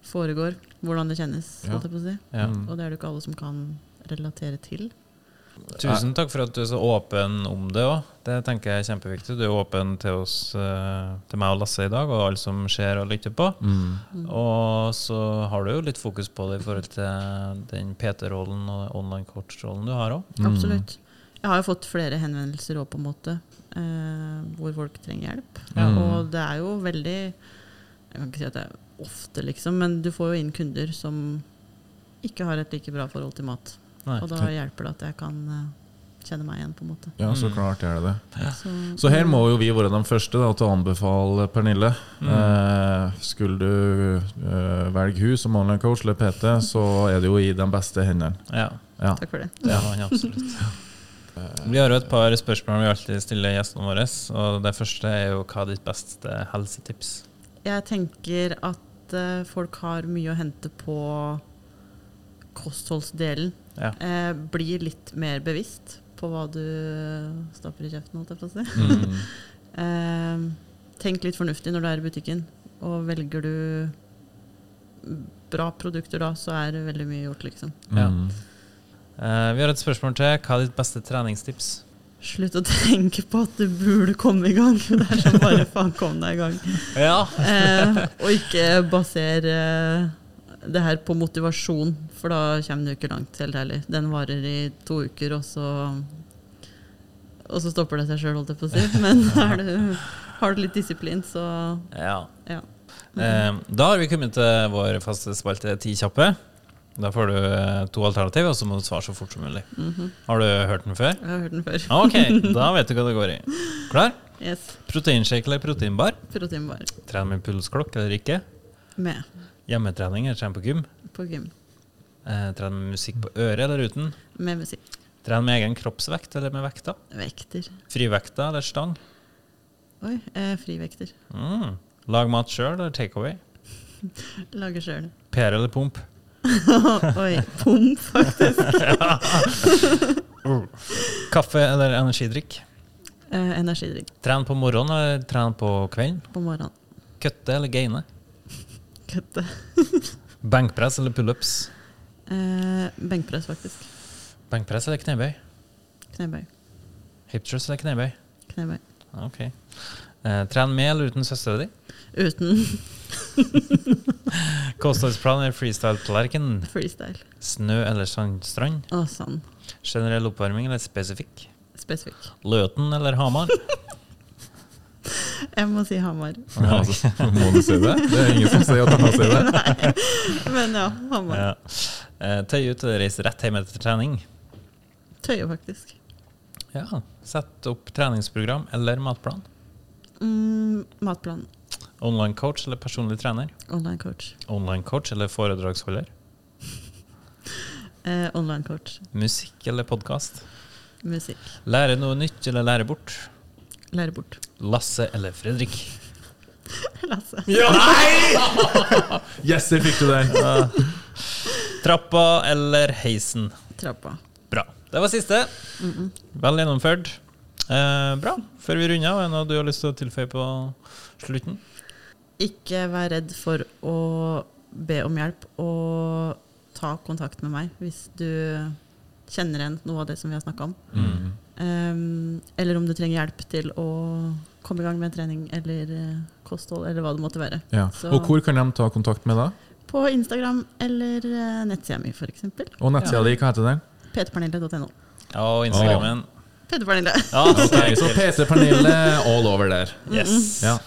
foregår. Hvordan det kjennes, Ja. holdt jeg på å si. Ja. Og det er det jo ikke alle som kan relatere til. Tusen takk for at du er så åpen om det òg. Det tenker jeg er kjempeviktig. Du er åpen til oss, eh, til meg og Lasse i dag, og alle som ser og lytter på. Mm. Og så har du jo litt fokus på det i forhold til den PT-rollen og online coach-rollen du har òg. Mm. Absolutt. Jeg har jo fått flere henvendelser òg, på en måte, eh, hvor folk trenger hjelp. Mm. Og det er jo veldig Jeg kan ikke si at det er ofte, liksom, men du får jo inn kunder som ikke har et like bra forhold til mat. Nei. Og da hjelper det at jeg kan eh, kjenne meg igjen, på en måte. Ja, så Mm. klart er det det. Så, Så her må jo vi være de første da, til å anbefale Pernille. Mm. Eh, skulle du eh, velge hun som online coach eller PT, så er det jo i de beste hendene. Ja, Ja. Takk for det. Ja, absolutt. Vi har jo et par spørsmål vi alltid stiller gjestene våre. Og det første er jo hva er ditt beste helsetips? Jeg tenker at eh, folk har mye å hente på kostholdsdelen. Ja. Eh, bli litt mer bevisst på hva du stapper i kjeften, holdt jeg på å si. Mm. [laughs] Eh, tenk litt fornuftig når du er i butikken, og velger du bra produkter da, så er det veldig mye gjort, liksom. Ja. Mm. Eh, vi har et spørsmål til. Hva er ditt beste treningstips? Slutt å tenke på at du burde komme i gang. [laughs] Det er sånn bare faen, kom deg i gang. Ja. Eh, og ikke basere eh, det her på motivasjon, for da kommer du ikke langt, helt heller. Den varer i to uker, og så Og så stopper det seg sjøl, holdt jeg på å si. [laughs] Men du, har du litt disiplin, så ja. ja. Eh, da har vi kommet til vår faste spalte Ti kjappe. Da får du eh, to alternativ, og så må du svare så fort som mulig. Mhm. Har du hørt den før? Jeg har hørt den før. Ok, [laughs] da vet du hva det går i. Klar? Yes. Proteinshake eller proteinbar? Proteinbar. Trene med pulsklokke eller ikke? Med Hjemmetrening eller trene på gym? på gym. Eh, trene med musikk på øret eller uten? Med musikk. Trene med egen kroppsvekt eller med vekta? Vekter. Frivekta eller stang? Oi, eh, frivekter. Mm. Lag mat sjøl eller takeaway? Lager [laughs] sjøl. Per eller pump? [laughs] Oi, pump, faktisk. [laughs] Kaffe eller energidrikk? Eh, energidrikk Tren på morgenen eller tren på kvelden? på morgenen. Kutte eller gaine? Kutte. [laughs] Benkpress eller pullups? Eh, benkpress, faktisk. Benkpress eller knebøy? Knebøy. Hiptress eller knebøy? Knebøy. Ok. Eh, tren med eller uten søstera di? Uten [laughs] Kostholdsplan eller freestyle-tallerken? freestyle. Snø eller sandstrand? Å, sand. Generell oppvarming eller spesifikk? Spesifikk. Løten eller Hamar? [laughs] [laughs] Jeg må si Hamar. Ja, altså, må du si det? Det er ingen som sier at du må si det. [laughs] Men ja, Hamar. Ja. Eh, tøy ut og reise rett hjem etter trening? Tøye, faktisk. Ja. Sett opp treningsprogram eller matplan? Mm, matplan. Online coach eller personlig trener? Online coach. Online coach eller foredragsholder? [laughs] Eh, online coach. Musikk eller podkast? Musikk. Lære noe nytt eller lære bort? Lære bort. Lasse eller Fredrik? [laughs] Lasse. Nei [laughs] Yes, der fikk du den. Trappa eller heisen? Trappa. Bra. Det var siste. Vel gjennomført. Eh, bra. Før vi runder av, er det noe du har lyst til å tilføye på slutten? Ikke vær redd for å be om hjelp, og ta kontakt med meg hvis du kjenner igjen noe av det som vi har snakka om. Mm. Um, eller om du trenger hjelp til å komme i gang med trening eller eh, kosthold, eller hva det måtte være. Ja. Så- Og hvor kan de ta kontakt med deg? På Instagram eller uh, nettsida mi, f.eks. Og nettsida di, hva heter den? ptpernille.no. Ja, og Instagrammen. Peter Pernille. Ja, Så Peter Pernille all over der. Yes. Ja.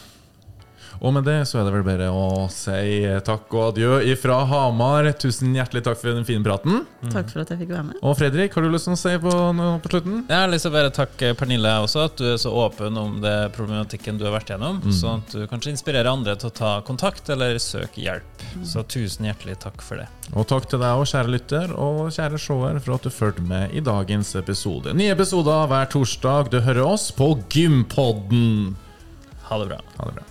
Og med det så er det vel bare å si takk og adjø ifra Hamar. Tusen hjertelig takk for den fine praten. Takk for at jeg fikk være med. Og Fredrik, har du lyst til å si på noe på slutten? Jeg har lyst til å bare takke Pernille også, at du er så åpen om det problematikken du har vært gjennom, sånn at du kanskje inspirerer andre til å ta kontakt eller søke hjelp. Så tusen hjertelig takk for det. Og takk til deg og kjære lytter og kjære seer for at du fulgte med i dagens episode. Nye episoder hver torsdag. Du hører oss på Gympodden. Ha det bra. Ha det bra.